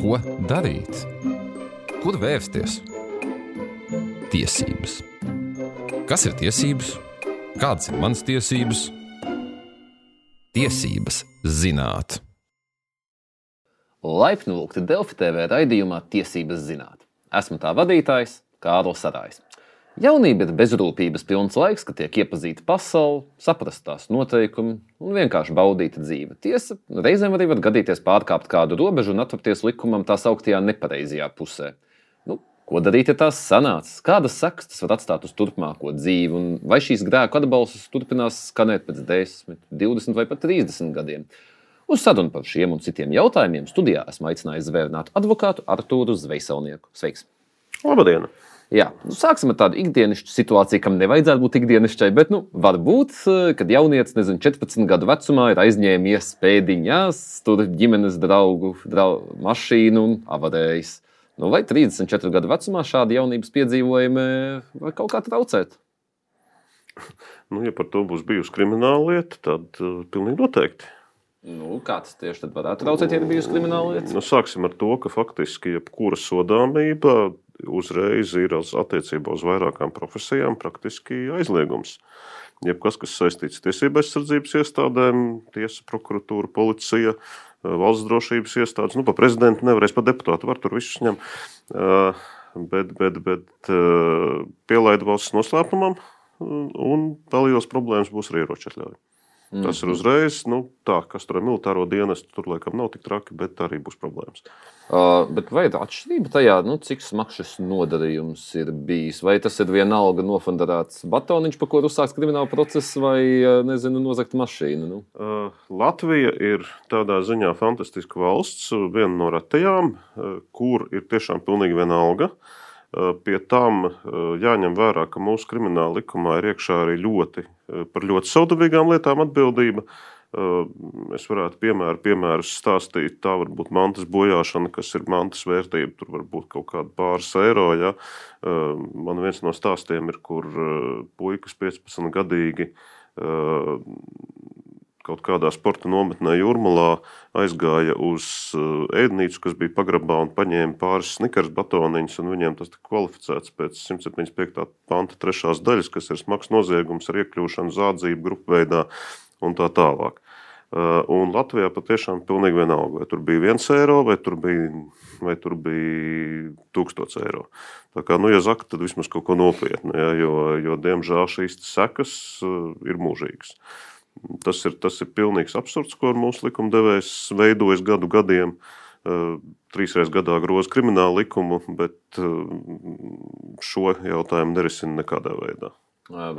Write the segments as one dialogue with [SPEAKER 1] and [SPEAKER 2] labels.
[SPEAKER 1] Ko darīt? Kur vērsties? Tiesības. Kas ir tiesības? Kādas ir manas tiesības? Tiesības zināt.
[SPEAKER 2] Laipni lūgti Delfi TV raidījumā Tiesības zināt. Esmu tā vadītājs Kārlis Sarājs. Jaunība ir bezrūpības pilns laiks, kad tiek iepazīta pasaule, saprast tās noteikumi un vienkārši baudīt dzīvi. Tiesa, reizēm arī var gadīties pārkāpt kādu robežu un atvērties likumam tā sauktajā nepareizajā pusē. Nu, ko darīt, ja tās sanāca? Kādas sekas tas var atstāt uz turpmāko dzīvi, un vai šīs grēku atbalstus turpinās skanēt pēc 10, 20 vai pat 30 gadiem? Uz sarunu par šiem un citiem jautājumiem studijā esmu aicinājis zvērnātu advokātu Artūru Zvejselnieku. Sveiks!
[SPEAKER 3] Labdien!
[SPEAKER 2] Jā, nu, sāksim ar tādu ikdienišķu situāciju, kam nevajadzētu būt ikdienišķai, bet nu, varbūt, kad jaunietis, nezinu, 14 gadu vecumā ir aizņēmies pēdiņās, tur ģimenes draugu, draugu mašīnu un avarējis. Nu, vai 34 gadu vecumā šādi jaunības piedzīvojumi var kaut kā traucēt?
[SPEAKER 3] Nu, ja par to būs bijusi krimināla lieta, tad uh, pilnīgi noteikti.
[SPEAKER 2] Nu, kā tas tieši tad varētu traucēt, ja ir bijusi krimināla lieta?
[SPEAKER 3] Nu, sāksim ar to, ka faktiski jebkura sodāmība uzreiz ir attiecībā uz vairākām profesijām praktiski aizliegums. Jebkas, kas saistīts ar tiesību aizsardzības iestādēm, tiesa, prokuratūra, policija, valsts drošības iestādes, nu, pa prezidentu nevarēs, pa deputātu var tur visus ņemt. Bet, bet, bet pielaidu valsts noslēpumam un vēl liels problēmas būs ar ieroču atļauju. Mm. Tas ir uzreiz, nu, tā, kas tur ir militāro dienestu, tur laikam nav tik traki, bet arī būs problēmas.
[SPEAKER 2] Uh, bet vai ir atšķirība tajā, nu, cik smags šis nodarījums ir bijis? Vai tas ir vienalga nofandarēts batoniņš, pa kuru uzsāks krimināla process, vai, nezinu, nozagta mašīna? Nu?
[SPEAKER 3] Uh, Latvija ir tādā ziņā fantastiska valsts, viena no retajām, uh, kur ir tiešām pilnīgi vienalga. Uh, Pie tam jāņem vērā, ka mūsu krimināla likumā ir iekšā arī ļoti par ļoti saudabīgām lietām atbildība. Es varētu piemēru, piemērus stāstīt. Tā var būt mantas bojāšana, kas ir mantas vērtība. Tur var būt kaut kāda pāris eiro. Ja. Man viens no stāstiem ir, kur puikas 15 gadīgi kaut kādā sporta nometnē Jurmalā aizgāja uz eh, ēdnīcu, kas bija pagrabā un paņēma pāris snikers batoniņus, un viņiem tas tika kvalificēts pēc 175. panta trešās daļas, kas ir smags noziegums ar iekļūšanu zādzību grupveidā un tā tālāk. Eh, un Latvijā patiešām pilnīgi vienalga, vai tur bija viens eiro, vai tur bija, vai tur bija tūkstots eiro. Tā kā, nu, ja zaka, tad vismaz kaut ko nopietnu, ja, jo, jo, diemžēl, šīs sekas eh, ir mūžīgas. Tas ir, tas ir pilnīgs absurds, ko mūsu likumdevējs veidojas gadu gadiem. Eh, trīsreiz gadā groza kriminālu likumu, bet eh, šo jautājumu nerisina nekādā veidā.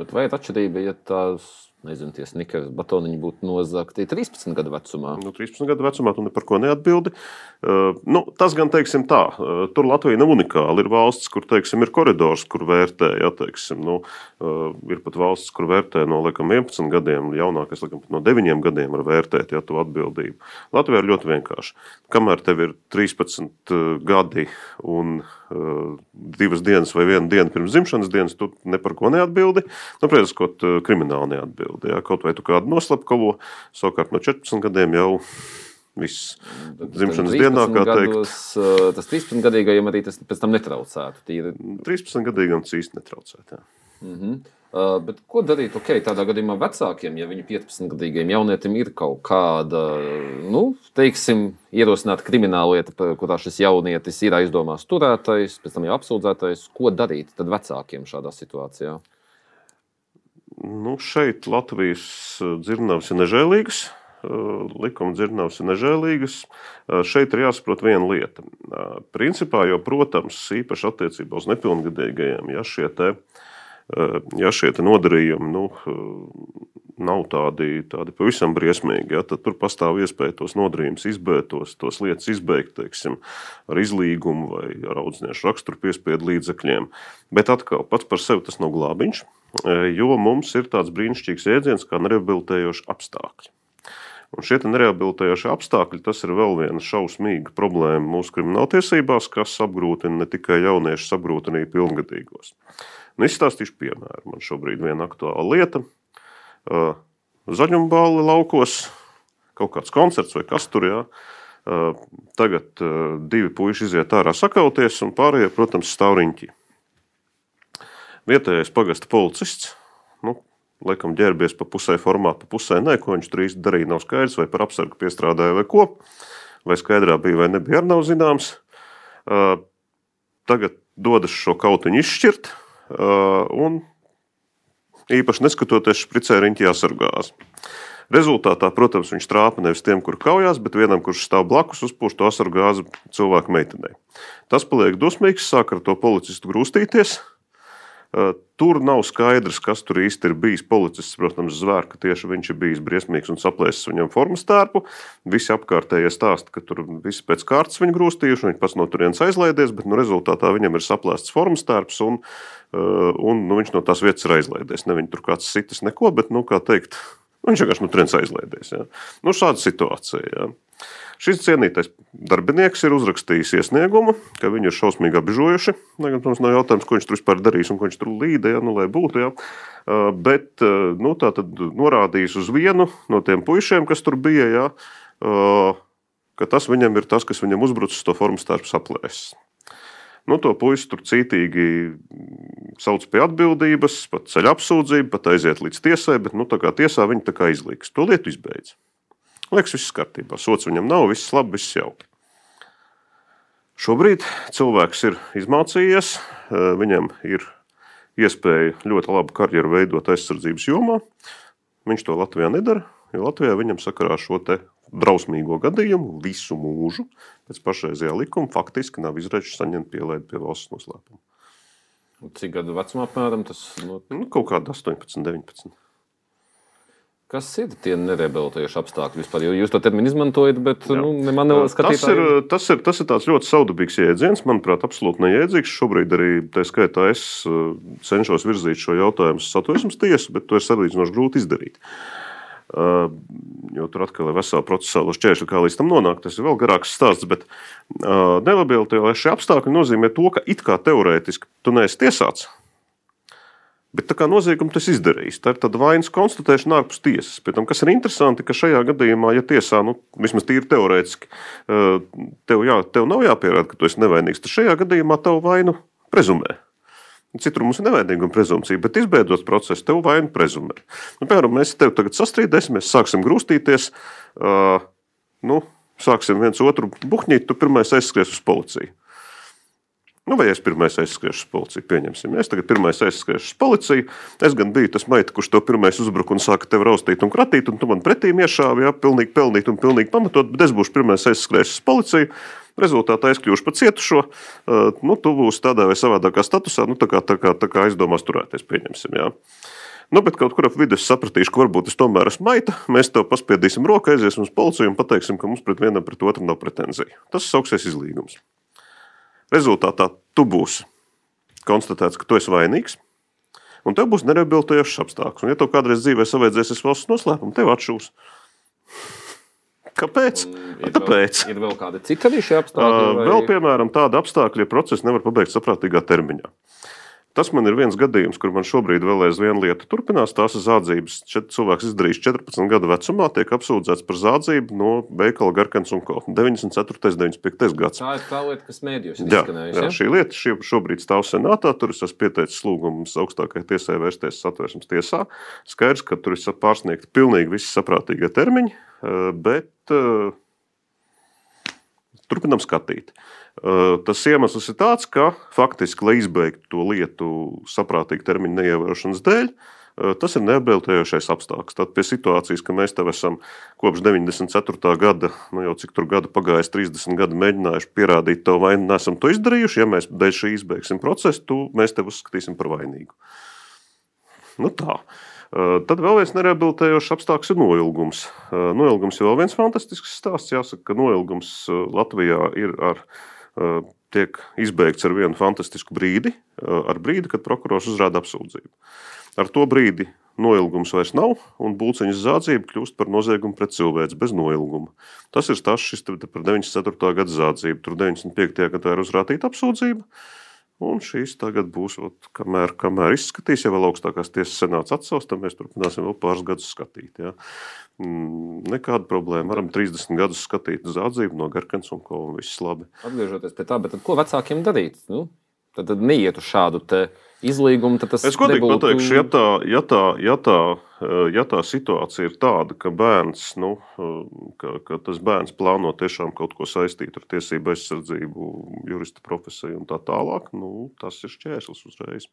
[SPEAKER 2] Bet vai ir atšķirība, ja tās nezinu, tie snikers batoniņi būtu nozagti 13 gadu vecumā.
[SPEAKER 3] Nu, 13 gadu vecumā tu par ko neatbildi. Uh, nu, tas gan, teiksim tā, uh, tur Latvija nav unikāla. Ir valsts, kur, teiksim, ir koridors, kur vērtē, ja, teiksim, nu, uh, ir pat valsts, kur vērtē no, laikam, 11 gadiem, jaunākais, laikam, no 9 gadiem var vērtēt, ja, tu atbildību. Latvijā ir ļoti vienkārši. Kamēr tev ir 13 gadi un divas dienas vai viena diena pirms dzimšanas dienas, tu ne par ko neatbildi. Nu, protams, kaut krimināli neatbildi atbildi. Jā, kaut vai tu kādu noslepkavo, savukārt no 14 gadiem jau viss dzimšanas dienā, kā gados,
[SPEAKER 2] teikt. Tas 13 gadīgajam arī tas pēc tam netraucētu. Tīri.
[SPEAKER 3] 13 gadīgam tas īsti netraucētu.
[SPEAKER 2] Mm -hmm. Uh, bet ko darīt okay, tādā gadījumā vecākiem, ja viņu 15 gadīgajam jaunietim ir kaut kāda, nu, teiksim, ierosināta krimināla lieta, kurā šis jaunietis ir aizdomās turētais, pēc tam jau apsūdzētais? Ko darīt vecākiem šādā situācijā?
[SPEAKER 3] Nu, šeit Latvijas eh, dzirnavas ir nežēlīgas. Eh, likuma dzirnavas ir nežēlīgas. Eh, šeit ir jāsaprot viena lieta. Principā jau, protams, īpaši attiecībā uz nepilngadīgajiem, ja šie, te, ja šie nodarījumi nu, nav tādi, tādi pavisam briesmīgi, ja, tad tur pastāv iespēja tos nodarījumus izbeigt, tos, tos lietas izbeigt teiksim, ar izlīgumu vai ar audzināšu raksturu piespiedu līdzekļiem. Bet atkal, pats par sevi tas nav glābiņš. Eh, jo mums ir tāds brīnišķīgs jēdziens kā nerehabilitējoši apstākļi. Un šie nerehabilitējošie apstākļi, tas ir vēl viena šausmīga problēma mūsu krimināltiesībās, kas apgrūtina ne tikai jauniešus, apgrūtina arī pilngadīgos. Nu, izstāstīšu piemēru. Man šobrīd ir viena aktuāla lieta. Eh, Zaļumbāli laukos, kaut kāds koncerts vai kas tur ir. Tagad divi puiši iziet ārā sakauties, un pārējie, protams, stāv riņķī. Vietējais pagasta policists, nu, laikam ģērbies pa pusē formā, pa pusē nē, ko viņš tur īsti darīja, nav skaidrs, vai par apsargu piestrādāja vai ko, vai skaidrā bija vai nebija, arī nav zināms. Tagad dodas šo kautiņu izšķirt, un īpaši neskatoties špricē riņķī jāsargās. Rezultātā, protams, viņš trāpa nevis tiem, kur kaujās, bet vienam, kurš stāv blakus, uzpūš to asaru gāzi cilvēku meitenei. Tas paliek dusmīgs, sāk ar to policistu grūstīties. Tur nav skaidrs, kas tur īsti ir bijis. Policists, protams, zvēr, ka tieši viņš ir bijis briesmīgs un saplēsis viņam formas tērpu. Visi apkārtējie stāsta, ka tur viss pēc kārtas viņa grūstījuši, viņš pats no turienes aizlaidies, bet nu, rezultātā viņam ir saplēsts formas tērps un, un nu, viņš no tās vietas ir aizlaidies. Ne viņa tur kāds sitis neko, bet, nu, kā teikt, Viņš vienkārši no turienes aizlaidies. Ja. Nu, šāda situācija. Ja. Šis cienītais darbinieks ir uzrakstījis iesniegumu, ka viņu ir šausmīgi apbežojuši. Gan, protams, nav jautājums, ko viņš tur vispār darīs un ko viņš tur līdē, ja, nu, lai būtu. Ja. Bet nu, tā tad norādījis uz vienu no tiem puišiem, kas tur bija, ja, ka tas viņam ir tas, kas viņam uzbrucis to formu starp saplēsis. Nu, to puisi tur cītīgi sauc pie atbildības, pat ceļ apsūdzību, pat aiziet līdz tiesai, bet nu, tiesā viņi tā kā izliks. To lietu izbeidz. Liekas, viss kārtībā. Sots viņam nav, viss labi, viss jauki. Šobrīd cilvēks ir izmācījies, eh, viņam ir iespēja ļoti labu karjeru veidot aizsardzības jomā. Viņš to Latvijā nedara, jo Latvijā viņam sakarā šo drausmīgo gadījumu visu mūžu pēc pašreizējā likuma faktiski nav izredzes saņemt pielaidu pie valsts noslēpuma.
[SPEAKER 2] Cik gadu vecumā apmēram tas
[SPEAKER 3] ir? Nu, kaut kāda 18, 19.
[SPEAKER 2] Kas ir tie nereabilitējuši apstākļi vispār? Jo jūs to terminu izmantojat, bet Jā. nu, man tas
[SPEAKER 3] ir, tas, ir, tas ir tāds ļoti saudabīgs jēdziens, manuprāt, absolūti neiedzīgs. Šobrīd arī tā skaitā es cenšos virzīt šo jautājumu uz satversmes tiesu, bet to ir salīdzinoši grūti izdarīt. Uh, jo tur atkal ir vesela procesāla šķēršļa, kā līdz tam nonākt. Tas ir vēl garāks stāsts, bet uh, nelabvēlīgie apstākļi nozīmē to, ka it kā teorētiski tu neesi tiesāts. Bet tā kā noziegumu tas izdarījis, tā ir tāda vainas konstatēšana ārpus tiesas. Pēc tam, kas ir interesanti, ka šajā gadījumā, ja tiesā, nu, vismaz tīri teorētiski, tev, jā, tev nav jāpierāda, ka tu esi nevainīgs, tad šajā gadījumā tavu vainu prezumē. Citur mums ir nevainīguma prezumpcija, bet izbeidzot procesu, tev vainu prezumē. Nu, piemēram, mēs te tagad sastrīdēsimies, sāksim grūstīties, uh, nu, sāksim viens otru buhņīt, tu pirmais aizskries uz policiju. Nu, vai es pirmais aizskriešu uz policiju? Pieņemsim, es tagad pirmais aizskriešu uz policiju. Es gan biju tas meita, kurš to pirmais uzbruka un sāka tevi raustīt un kratīt, un tu man pretī iešāvi, jā, pilnīgi pelnīt un pilnīgi pamatot, bet es būšu pirmais aizskriešu uz policiju. Rezultātā es kļūšu par cietušo. Nu, tu būsi tādā vai savādākā statusā, nu, tā kā, tā kā, tā kā aizdomās turēties, pieņemsim. Jā. Nu, bet kaut kur ap vidu es sapratīšu, ka varbūt es tomēr esmu maita. Mēs tev paspiedīsim roku, aiziesim uz policiju un pateiksim, ka mums pret vienam pret otru nav pretenziju. Tas sauksies izlīgums. Rezultātā tu būsi konstatēts, ka tu esi vainīgs, un tev būs nerehabilitējošs apstākļus. Un, ja tev kādreiz dzīvē savaidzēsies valsts noslēpuma, tev atšūs. Kāpēc?
[SPEAKER 2] Ir Tāpēc. Vēl, ir vēl kādi citi šie apstākļi?
[SPEAKER 3] Vai... Vēl, piemēram, tāda apstākļa, ja process nevar pabeigt saprātīgā termiņā. Tas man ir viens gadījums, kur man šobrīd vēl aizvien lieta turpinās. Tās ir zādzības. Šeit cilvēks izdarījis 14 gadu vecumā, tiek apsūdzēts par zādzību no veikala Garkens un Ko. 94. un 95. gads.
[SPEAKER 2] Tā ir tā lieta, kas mēdījos
[SPEAKER 3] jā, jā, šī lieta šī šobrīd stāv senātā. Tur es esmu pieteicis lūgumus augstākajai tiesai vērsties satversmes tiesā. Skaidrs, ka tur ir pārsniegti pilnīgi visi saprātīgie termiņi, eh, bet uh, turpinam skatīt. Tas iemesls ir tāds, ka faktiski, lai izbeigtu to lietu saprātīgu termiņu neievērošanas dēļ, tas ir neapbēltējošais apstākļus. Tad pie situācijas, ka mēs te esam kopš 94. gada, nu jau cik tur gadu pagājis, 30 gadi mēģinājuši pierādīt to vainu, nesam to izdarījuši. Ja mēs dēļ šī izbeigsim procesu, tu, mēs tevi uzskatīsim par vainīgu. Nu tā. Tad vēl viens nerehabilitējošs apstākļus ir noilgums. Noilgums ir vēl viens fantastisks stāsts. Jāsaka, ka noilgums Latvijā ir ar tiek izbeigts ar vienu fantastisku brīdi, ar brīdi, kad prokurors uzrāda apsūdzību. Ar to brīdi noilgums vairs nav, un būciņas zādzība kļūst par noziegumu pret cilvēci bez noilguma. Tas ir stāsts par 94. gada zādzību. Tur 95. gadā ir uzrādīta apsūdzība. Un šīs tagad būs, ot, kamēr, kamēr izskatīs, ja vēl augstākās tiesas senāts atsauks, tad mēs turpināsim vēl pāris gadus skatīt. Ja. Mm, nekāda problēma. Varam 30 gadus skatīt uz atzīmi no Garkans un ko, un viss labi.
[SPEAKER 2] Atgriežoties pie tā, bet ko vecākiem darīt? Nu, tad, tad neiet uz šādu izlīgumu.
[SPEAKER 3] Es godīgi nebūtu... pateikšu, ja tā, ja, tā, ja, tā, ja tā situācija ir tāda, ka bērns, nu, ka, ka tas bērns plāno tiešām kaut ko saistīt ar tiesību aizsardzību, jurista profesiju un tā tālāk, nu, tas ir šķērslis uzreiz.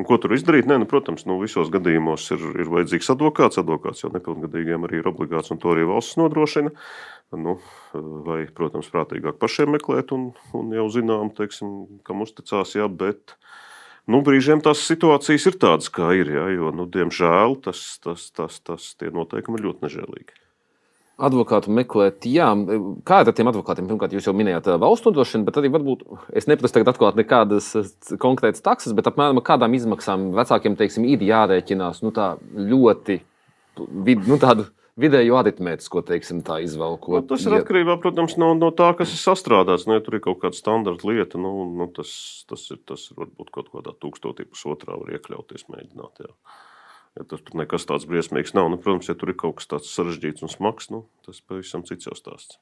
[SPEAKER 3] Un ko tur izdarīt? Nē, nu, protams, nu, visos gadījumos ir, ir vajadzīgs advokāts. Advokāts jau nepilngadīgiem arī ir obligāts, un to arī valsts nodrošina. Nu, vai, protams, prātīgāk pašiem meklēt, un, un jau zinām, teiksim, kam uzticās, jā, bet nu, brīžiem tās situācijas ir tādas, kā ir. Jā, jo, nu, diemžēl tas, tas, tas, tas tie noteikumi ir ļoti nežēlīgi
[SPEAKER 2] advokātu meklēt. Jā, kā ar tiem advokātiem? Pirmkārt, jūs jau minējāt valsts nodrošināšanu, bet arī varbūt es neprasu tagad atklāt nekādas konkrētas taksas, bet apmēram kādām izmaksām vecākiem teiksim, ir jārēķinās nu, ļoti vid, nu, tādu. Vidēju aritmētisko, teiksim, tā izvēlkot.
[SPEAKER 3] Nu, tas ir atkarībā, protams, no, no tā, kas ir sastrādāts. Nu, ja tur ir kaut kāda standarta lieta, nu, nu, tas, tas, ir, tas ir varbūt kaut kādā tūkstotī pusotrā var iekļauties, mēģināt. Jā. Ja tas pat nekas tāds briesmīgs nav. Nu, protams, ja tur ir kaut kas tāds sarežģīts un smags, nu, tas pavisam cits jau stāsts.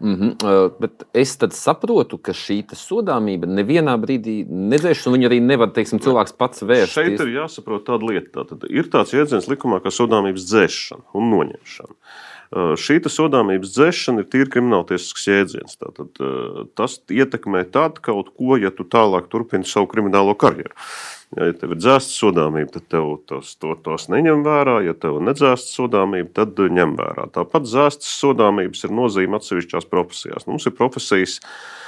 [SPEAKER 2] Mm -hmm. uh, bet es saprotu, ka šī sodāmība nevienā brīdī nedzēš, un viņa arī nevar, teiksim, cilvēks pats vērst.
[SPEAKER 3] Šeit ir jāsaprot tāda lieta. Tātad ir tāds jēdziens likumā, kā sodāmības dzēšana un noņemšana. Šī sodāmības dzēšana ir tīri krimināltiesisks jēdziens. Tātad, tas ietekmē tādu kaut ko, ja tu tālāk turpini savu kriminālo karjeru. Ja, tev ir dzēsta sodāmība, tad tev tos, to, tos neņem vērā. Ja tev ir nedzēsta sodāmība, tad ņem vērā. Tāpat dzēstas sodāmības ir nozīme atsevišķās profesijās. Mums ir profesijas, uh,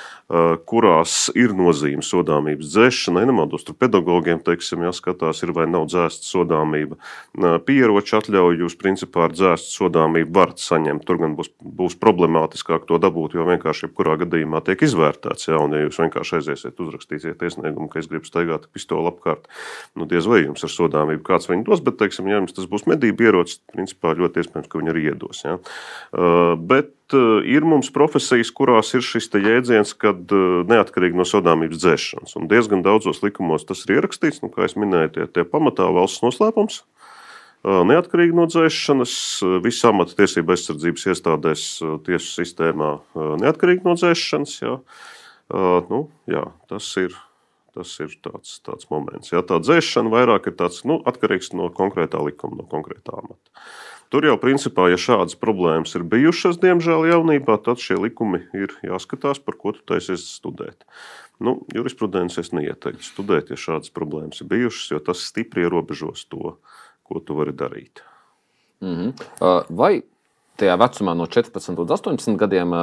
[SPEAKER 3] kurās ir nozīme sodāmības dzēšanai. Nemaldos, tur pedagogiem, teiksim, jāskatās, ir vai nav dzēsta sodāmība. Eh, Pieroči atļauj jūs, principā, ar dzēsta sodāmību varat saņemt. Tur gan būs, būs problemātiskāk to dabūt, jo vienkārši jebkurā gadījumā tiek izvērtēts. Jā, un ja jūs vienkārši aiziesiet, uzrakstīsiet iesniegumu, ka es gribu staigāt pistoli apkārt, nu diez vai jums ar sodāmību kāds viņu dos, bet, teiksim, ja jums tas būs medību ierocis, principā ļoti iespējams, ka viņi arī iedos. Jā. Eh, bet Eh, ir mums profesijas, kurās ir šis jēdziens, kad eh, neatkarīgi no sodāmības dzēšanas. Un diezgan daudzos likumos tas ir ierakstīts, nu, kā jau minēju, tie, tie pamatā valsts noslēpums. Eh, neatkarīgi no dzēšanas, visā amata tiesība aizsardzības iestādēs, tiesu sistēmā, neatkarīgi no dzēšanas. Jā. Nu, jā, tas ir Tas ir tāds, tāds moments. Jā, tā dzēšana vairāk ir tāds, nu, atkarīgs no konkrētā likuma, no konkrētā amata. Tur jau principā, ja šādas problēmas ir bijušas, diemžēl, jaunībā, tad šie likumi ir jāskatās, par ko tu taisies studēt. Nu, jurisprudences es neieteiktu studēt, ja šādas problēmas ir bijušas, jo tas stipri ierobežos to, ko tu vari darīt.
[SPEAKER 2] Mm -hmm. Vai tajā vecumā no 14 līdz 18 gadiem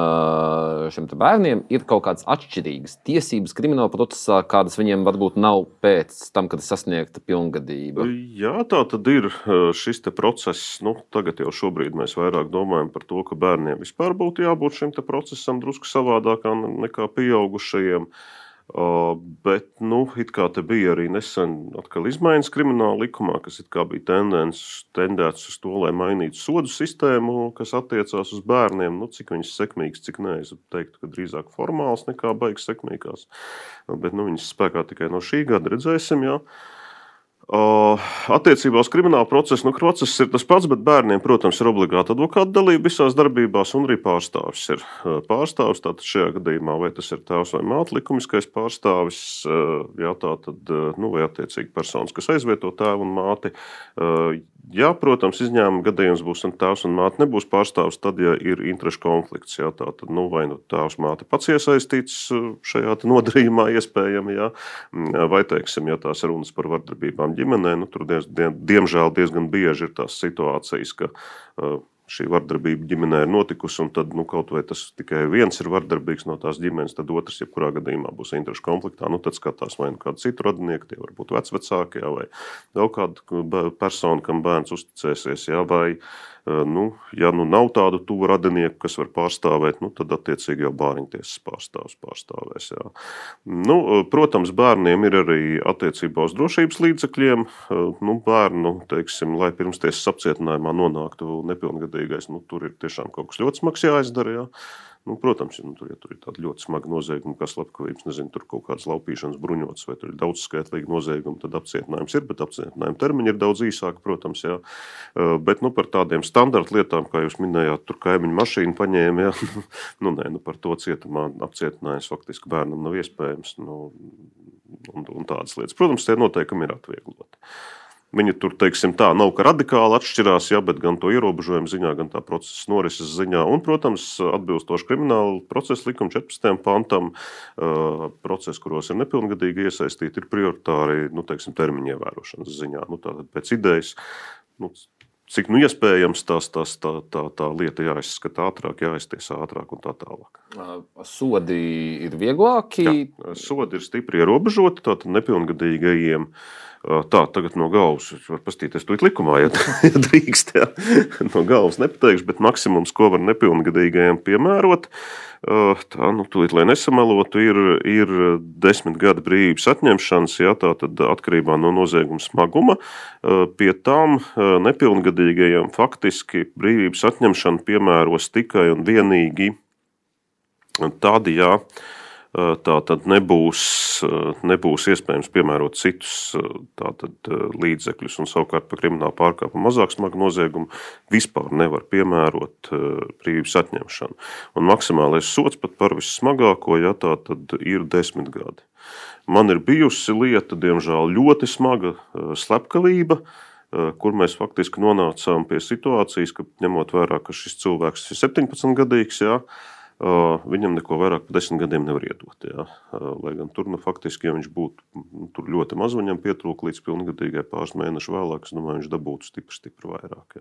[SPEAKER 2] šiem bērniem ir kaut kādas atšķirīgas tiesības krimināla procesā, kādas viņiem varbūt nav pēc tam, kad ir sasniegta pilngadība.
[SPEAKER 3] Jā, tā tad ir šis process. Nu, tagad jau šobrīd mēs vairāk domājam par to, ka bērniem vispār būtu jābūt šim procesam drusku savādākam nekā pieaugušajiem. Uh, Bet, nu, it kā te bija arī nesen izmaiņas krimināla likumā, kas bija tendēts uz to, lai mainītu sodu sistēmu, kas attiecās uz bērniem. Nu, cik viņas sekmīgas, cik nē, es teiktu, ka drīzāk formāls nekā baigas sekmīgās. Bet nu, viņas spēkā tikai no šī gada redzēsim. Jā. Attiecībā uz kriminālu procesu, nu, process ir tas pats, bet bērniem, protams, ir obligāta advokāta dalība visās darbībās, un arī pārstāvis ir pārstāvis. Tātad šajā gadījumā, vai tas ir tēvs vai māte, likumiskais pārstāvis, jā, tā tad, nu, vai attiecīgi personas, kas aizvieto tēvu un māti. Jā, protams, izņēmuma gadījums būs, un tēvs un māte nebūs pārstāvis, tad, ja ir interešu konflikts. Jā, tā tad, nu, vai nu tēvs māte pats iesaistīts šajā nodarījumā, iespējami, jā, vai, teiksim, ja tās runas par vardarbībām ģimenē, nu, tur diez, diemžēl diezgan bieži ir tās situācijas, ka uh, šī vardarbība ģimenē ir notikusi, un tad nu, kaut vai tas tikai viens ir vardarbīgs no tās ģimenes, tad otrs, jebkurā gadījumā, būs interešu konfliktā. Nu, tad skatās vai nu kādu citu radinieku, tie var būt vecvecākie, vai vēl kāda persona, kam bērns uzticēsies, jā, vai nu, ja nu nav tādu tuvu radinieku, kas var pārstāvēt, nu, tad attiecīgi jau bāriņtiesas pārstāvs pārstāvēs. Jā. Nu, protams, bērniem ir arī attiecībā uz drošības līdzekļiem. Nu, bērnu, teiksim, lai pirms tiesas apcietinājumā nonāktu nepilngadīgais, nu, tur ir tiešām kaut kas ļoti smags jāizdara. Jā. Nu, protams, ja, nu, tur, ja tur ir tādi ļoti smagi noziegumi, kā slepkavības, nezinu, tur kaut kādas laupīšanas bruņotas, vai tur ir daudz skaitlīgi noziegumi, tad apcietinājums ir, bet apcietinājuma termiņi ir daudz īsāki, protams. Jā. Bet nu, par tādiem standarta lietām, kā jūs minējāt, tur kaimiņu mašīnu paņēma, jā, nu, nē, nu, par to cietumā apcietinājums faktiski bērnam nav iespējams. Nu, un, un tādas lietas. Protams, tie noteikumi ir atviegloti. Viņi tur, teiksim, tā nav radikāli atšķirās, ja, bet gan to ierobežojumu ziņā, gan tā procesa norises ziņā. Un, protams, atbilstoši krimināla procesa likuma 14. pantam, procesi, kuros ir nepilngadīgi iesaistīti, ir prioritāri nu, teiksim, termiņa ievērošanas ziņā. Nu, tātad pēc idejas. Nu, Cik nu iespējams tās, tās, tā, tā, tā lieta jāizskata ātrāk, jāiztiesa ātrāk un tā tālāk.
[SPEAKER 2] Sodi ir vieglāki.
[SPEAKER 3] Jā, sodi ir stipri ierobežoti. Tātad nepilngadīgajiem uh, Tā, tagad no galvas var paskatīties to likumā, ja, ja drīkst. Jā. No galvas nepateikšu, bet maksimums, ko var nepilngadīgajiem piemērot, tā, nu, tūlīt, lai nesamalotu, ir, ir desmit gada brīvības atņemšanas, jā, tā tad atkarībā no nozieguma smaguma. Pie tām nepilngadīgajiem faktiski brīvības atņemšanu piemēros tikai un vienīgi tādi, jā, tā tad nebūs, nebūs iespējams piemērot citus tātad, līdzekļus. Un savukārt par kriminālu pārkāpumu mazāk smagu noziegumu vispār nevar piemērot brīvības atņemšanu. Un maksimālais sots pat par vissmagāko, ja tā tad ir desmit gadi. Man ir bijusi lieta, diemžēl, ļoti smaga slepkavība, kur mēs faktiski nonācām pie situācijas, ka ņemot vērā, ka šis cilvēks ir 17 gadīgs, jā, viņam neko vairāk par desmit gadiem nevar iedot. Jā. Lai gan tur nu, faktiski, ja viņš būtu nu, ļoti maz, viņam pietrūka līdz pilngadīgai pāris mēnešu vēlāk, es domāju, viņš dabūtu stipri, stipri vairāk.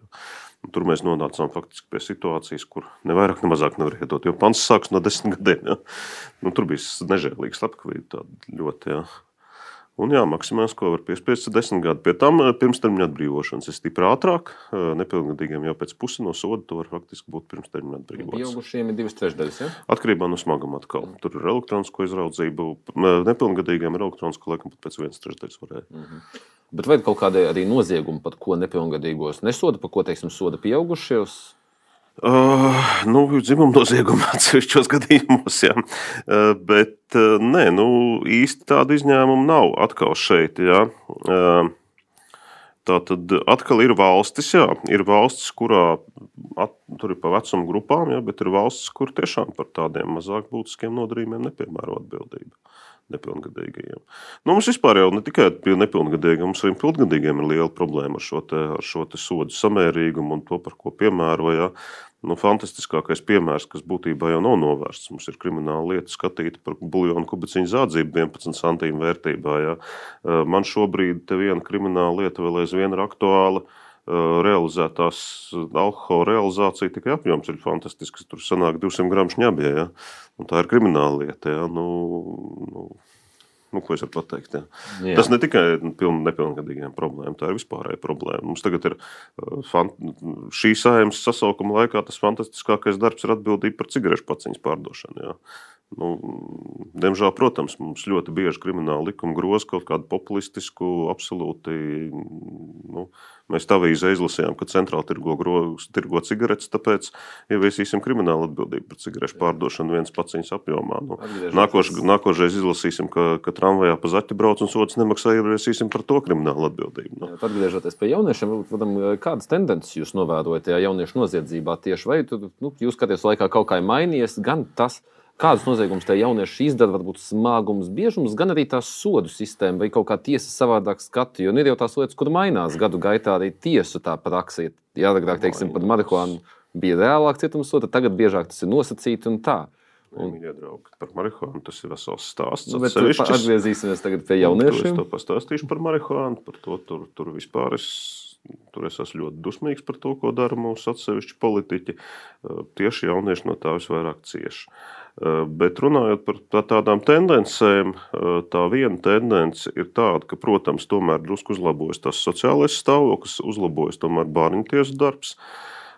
[SPEAKER 3] Tur mēs nonācām faktiski pie situācijas, kur ne vairāk, ne mazāk nevar iedot. Jo pants sāks no desmit gadiem. Jā. Nu, tur bija nežēlīga slepkavība ļoti. Jā. Un jā, maksimāls, ko var piespiest, ir desmit gadi. Pie tam eh, pirmstermiņa atbrīvošanas ir stipri ātrāk. Eh, nepilngadīgiem jau pēc pusi no soda to var faktiski būt pirmstermiņa atbrīvots.
[SPEAKER 2] Pieaugušiem ir divas trešdaļas. Ja?
[SPEAKER 3] Atkarībā no smaguma atkal. Tur ir elektronisko izraudzību. Nepilngadīgiem ir elektronisko, laikam pat pēc vienas trešdaļas varēja. Mm -hmm.
[SPEAKER 2] Bet vai ir kaut kādi arī noziegumi, par ko nepilngadīgos nesoda, par ko, teiksim, soda pieaugušies?
[SPEAKER 3] Uh, nu, dzimuma nozieguma atsevišķos gadījumos, jā. Uh, bet uh, nē, nu, īsti tādu izņēmumu nav atkal šeit. Jā. Uh, Tā tad atkal ir valstis, jā, ir valstis, kurā at, tur ir pa vecuma grupām, jā, bet ir valstis, kur tiešām par tādiem mazāk būtiskiem nodarījumiem nepiemēro atbildību nepilngadīgajiem. Nu, mums vispār jau ne tikai pie nepilngadīgiem, mums arī pilngadīgiem ir liela problēma ar šo, te, ar šo sodu samērīgumu un to, par ko piemēroja. Nu, fantastiskākais piemērs, kas būtībā jau nav novērsts. Mums ir krimināla lieta skatīta par buļbuļsāļu kubiciņu zādzību 11 centīmu vērtībā. Ja. Man šobrīd viena krimināla lieta vēl aizvien ir aktuāla. Realizētās alkohola realizācija tikai apjoms ir fantastisks. Tur sanāk 200 gramu šņabie. Ja. Un tā ir krimināla lieta. Ja. Nu, nu, Nu, ko es varu pateikt? Ja? Jā. Tas ne tikai piln, nepilngadīgiem problēma, tā ir vispārēja problēma. Mums tagad ir fan, šī saimnes sasaukuma laikā tas fantastiskākais darbs ir atbildība par cigarešu paciņas pārdošanu. Ja? Nu, diemžēl, protams, mums ļoti bieži krimināla likuma groza kaut kādu populistisku, absolūti. Nu, mēs tā vīzē izlasījām, ka centrāli tirgo, tirgo cigaretes, tāpēc ieviesīsim kriminālu atbildību par cigarešu pārdošanu viens paciņas apjomā. Nu, nākoš, nākošais izlasīsim, ka, ka tramvajā pa zaķi brauc un sots nemaksā, ieviesīsim par to kriminālu atbildību. Nu.
[SPEAKER 2] Atgriežoties pie jauniešiem, vadam, kādas tendences jūs novērojat jauniešu noziedzībā tieši vai tu, nu, jūs skaties laikā kaut kā mainījies, gan tas, kādus noziegumus tie jaunieši izdara, varbūt smagums, biežums, gan arī tās sodu sistēma vai kaut kā tiesa savādāk skatu. Jo ir jau tās lietas, kur mainās gadu gaitā arī tiesu tā praksa. Ja agrāk, teiksim, par marihuānu bija reālāk cietumsoda, tagad biežāk tas ir nosacīti un tā.
[SPEAKER 3] Un, Mīļie draugi, par marihuānu tas ir vesels stāsts.
[SPEAKER 2] Nu, atgriezīsimies tagad pie jauniešiem.
[SPEAKER 3] Es to pastāstīšu par marihuānu, par to tur, tur vispār es, tur es esmu ļoti dusmīgs par to, ko dara mūsu atsevišķi politiķi. Tieši jaunieši no tā visvairāk cieši. Bet runājot par tādām tendencēm, tā viena tendence ir tāda, ka, protams, tomēr drusku uzlabojas tas sociālais stāvoklis, uzlabojas tomēr bērnu tiesu darbs.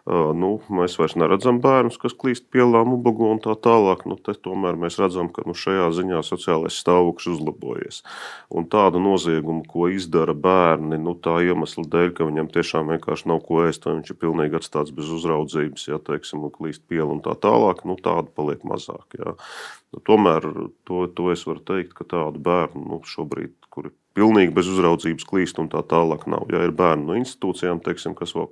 [SPEAKER 3] Nu, mēs vairs neredzam bērnus, kas klīst pielām, ubagu un tā tālāk. Nu, tomēr mēs redzam, ka nu, šajā ziņā sociālais stāvoklis uzlabojies. Un tādu noziegumu, ko izdara bērni, nu, tā iemesla dēļ, ka viņam tiešām vienkārši nav ko ēst, vai viņš ir pilnīgi atstāts bez uzraudzības, ja teiksim, klīst piela un tā tālāk, nu, tādu paliek mazāk. Ja. Nu, tomēr to, to es varu teikt, ka tādu bērnu nu, šobrīd, kuri pilnīgi bez uzraudzības klīst un tā tālāk nav. Ja ir bērni no institūcijām, teiksim, kas vēl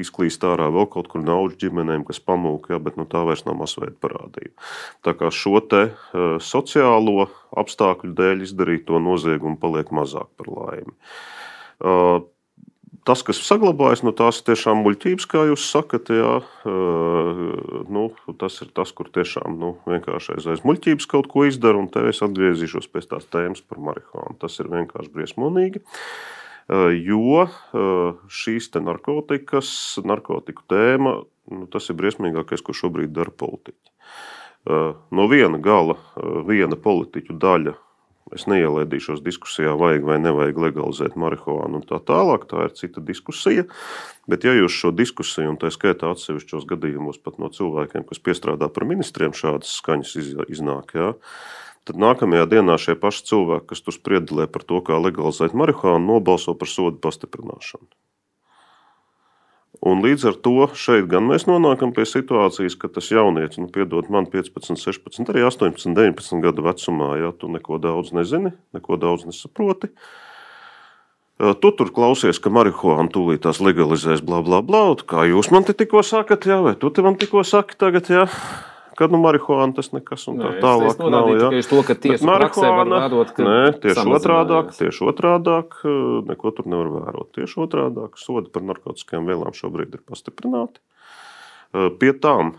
[SPEAKER 3] izklīst ārā vēl kaut kur naudas ģimenēm, kas pamūk, ja, bet nu, tā vairs nav masveida parādība. Tā kā šo te uh, sociālo apstākļu dēļ izdarīto noziegumu paliek mazāk par laimi. Uh, tas, kas saglabājas, nu, tās ir tiešām muļķības, kā jūs sakat. Jā, nu, tas ir tas, kur tiešām nu, vienkārši aiz, muļķības kaut ko izdara, un te es atgriezīšos pie tās tēmas par marihuānu. Tas ir vienkārši briesmonīgi. Jo šīs narkotikas, narkotiku tēma, nu, tas ir briesmīgākais, ko šobrīd dara politiķi. No viena gala, viena politiķu daļa Es neielaidīšos diskusijā, vajag vai nevajag legalizēt marihuānu un tā tālāk. Tā ir cita diskusija. Bet, ja jūs šo diskusiju, un tā skaitā atsevišķos gadījumos pat no cilvēkiem, kas piestrādā par ministriem, šādas skaņas iznāk, jā, tad nākamajā dienā šie paši cilvēki, kas tur spriedzelē par to, kā legalizēt marihuānu, nobalso par sodu pastiprināšanu. Un līdz ar to šeit gan mēs nonākam pie situācijas, ka tas jaunietis, nu, piedod man 15, 16, arī 18, 19 gadu vecumā, ja tu neko daudz nezini, neko daudz nesaproti. Tu tur klausies, ka marihuāna tūlīt tās legalizēs, bla, bla, bla. Kā jūs man te tikko sakat, jā, vai tu te man tikko saki tagad, jā ka nu, marihuāna tas nekas un tā tālāk.
[SPEAKER 2] Es, es nav ja. tikai to, ka tiesu praksē var vērot, ka
[SPEAKER 3] nē, tieši otrādāk, tieši otrādāk, neko tur nevar vērot. Tieši otrādāk, sodi par narkotiskajām vielām šobrīd ir pastiprināti. Pie tām,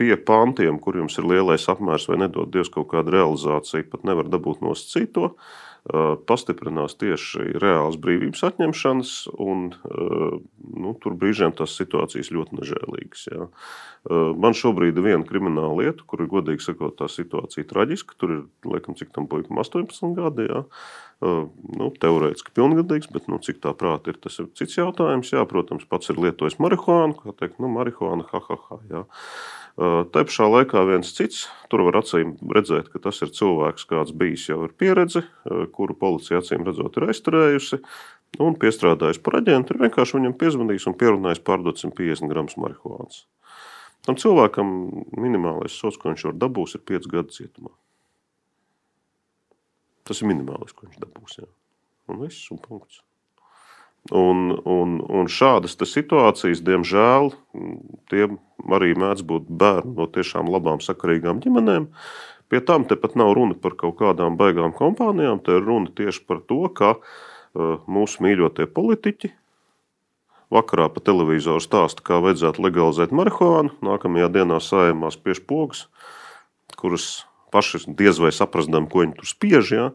[SPEAKER 3] pie pantiem, kur jums ir lielais apmērs vai nedod Dievs kaut kādu realizāciju, pat nevar dabūt nosacīto. Pastiprinās tieši reāls brīvības atņemšanas, un nu, tur brīžiem tās situācijas ļoti nežēlīgas. Jā. Man šobrīd ir viena krimināla lieta, kur ir godīgi sakot, tā situācija traģiska. Tur ir, laikam, cik tam puikam 18 gadi. Jā. Nu, Teorētiski pilngadīgs, bet nu, cik tā prāta ir, tas ir cits jautājums. Jā, protams, pats ir lietojis marihuānu, kā teikt, nu, marihuāna, ha, ha, ha. Jā. Tā pašā laikā viens cits, tur var acīm redzēt, ka tas ir cilvēks, kāds bijis jau ar pieredzi, kuru policija acīm redzot ir aizturējusi, un piestrādājis par aģentu, ir vienkārši viņam piezvanījis un pierunājis pārdot 150 gramus marihuānas. Tam cilvēkam minimālais sots, ko viņš var dabūt, ir 5 gadu cietumā. Tas ir minimālais, ko viņš dabūs. Jā. Un viss, un punkts. Un, un, un šādas situācijas, diemžēl, tiem arī mēdz būt bērni no tiešām labām, sakarīgām ģimenēm. Pie tam te pat nav runa par kaut kādām baigām kompānijām. Te ir runa tieši par to, ka uh, mūsu mīļotie politiķi Vakarā pa televizoru stāsta, kā vajadzētu legalizēt marihuānu. Nākamajā dienā sājumā spiež pogas, kuras paši diez vai saprastām, ko viņi tur spiež. Ja?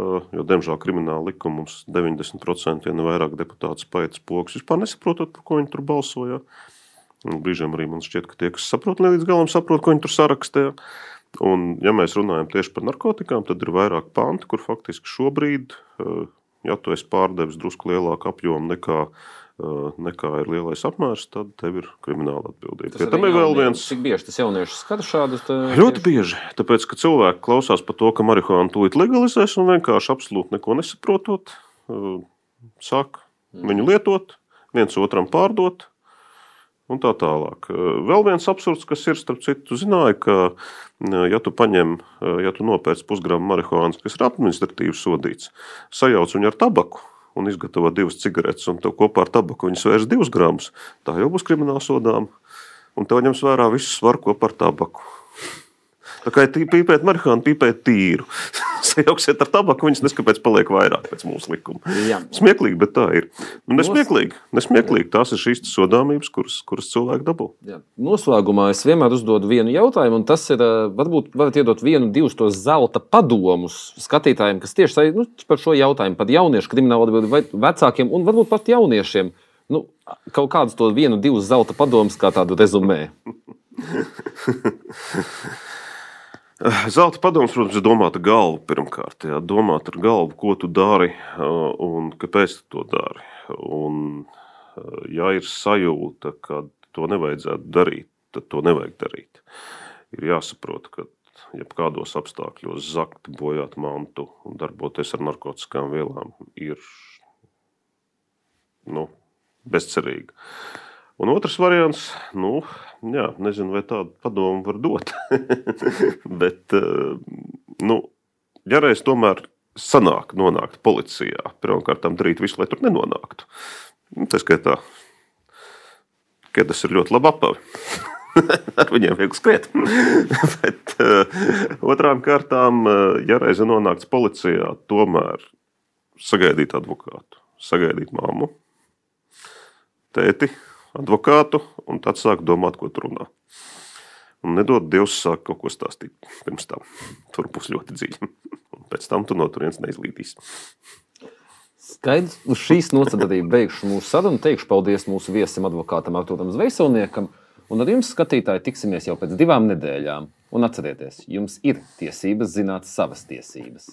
[SPEAKER 3] Jo, diemžēl, krimināla likuma mums 90% ja ne vairāk deputātu spējas pogas vispār nesaprotot, par ko viņi tur balsoja. Brīžiem arī man šķiet, ka tie, kas saprot, ne līdz galam saprot, ko viņi tur sarakstīja. Un, ja mēs runājam tieši par narkotikām, tad ir vairāk panti, kur faktiski šobrīd, ja tu esi pārdevis drusku lielāku apjomu nekā nekā ir lielais apmērs, tad tev ir krimināla atbildība.
[SPEAKER 2] Pie tam ir vēl viens. Cik bieži tas jaunieši skata šādus?
[SPEAKER 3] Ļoti bieži. Tāpēc, ka cilvēki klausās par to, ka marihuānu tūlīt legalizēs un vienkārši absolūti neko nesaprotot, sāk mm. viņu lietot, viens otram pārdot. Un tā tālāk. Vēl viens absurds, kas ir, starp citu, zināja, ka, ja tu paņem, ja tu nopērci pusgramu marihuānas, kas ir administratīvi sodīts, sajauc viņu ar tabaku, un izgatavo divas cigaretes, un tev kopā ar tabaku viņas vairs divus gramus, tā jau būs krimināla sodām. Un tev ņems vērā visu svaru kopā ar tabaku. Tā kā pīpēt marihuānu, pīpēt tīru. Sajauksiet ar tabaku, viņas neskapēc paliek vairāk pēc mūsu likuma. Jā. Smieklīgi, bet tā ir. Nu, nesmieklīgi, nesmieklīgi. Tās ir šīs sodāmības, kuras, kuras cilvēki dabū. Jā.
[SPEAKER 2] Noslēgumā es vienmēr uzdodu vienu jautājumu, un tas ir, varbūt varat iedot vienu, divus tos zelta padomus skatītājiem, kas tieši nu, par šo jautājumu, pat jauniešu kriminālu atbildību vecākiem un varbūt pat jauniešiem. Nu, kaut kādus to vienu, divus zelta padomus kā tādu rezumē.
[SPEAKER 3] Zelta padoms, protams, ir domāta galva pirmkārt. Jā, domāt ar galvu, ko tu dari un kāpēc tu to dari. Un, ja ir sajūta, ka to nevajadzētu darīt, tad to nevajag darīt. Ir jāsaprot, ka jebkādos apstākļos zakt, bojāt mantu un darboties ar narkotikām vielām ir nu, bezcerīgi. Un otrs variants, nu, jā, nezinu, vai tādu padomu var dot. Bet, nu, ja reiz tomēr sanāk nonākt policijā, pirmkārt, darīt visu, lai tur nenonāktu. Nu, tā skaitā, ka tas ir ļoti labi apavi. Ar viņiem vajag skriet. Bet uh, otrām kārtām, uh, ja reize nonākts policijā, tomēr sagaidīt advokātu, sagaidīt māmu, tēti, advokātu un tad sāk domāt, ko tur runā. Un nedod Dievs sāk kaut ko stāstīt pirms tam. Tur būs ļoti dziļi. Un pēc tam tu no turienes neizlīdīsi.
[SPEAKER 2] Skaidrs, uz šīs nots arī beigšu mūsu sarunu. Teikšu paldies mūsu viesim, advokātam Arturam Zvejselniekam. Un ar jums, skatītāji, tiksimies jau pēc divām nedēļām. Un atcerieties, jums ir tiesības zināt savas tiesības.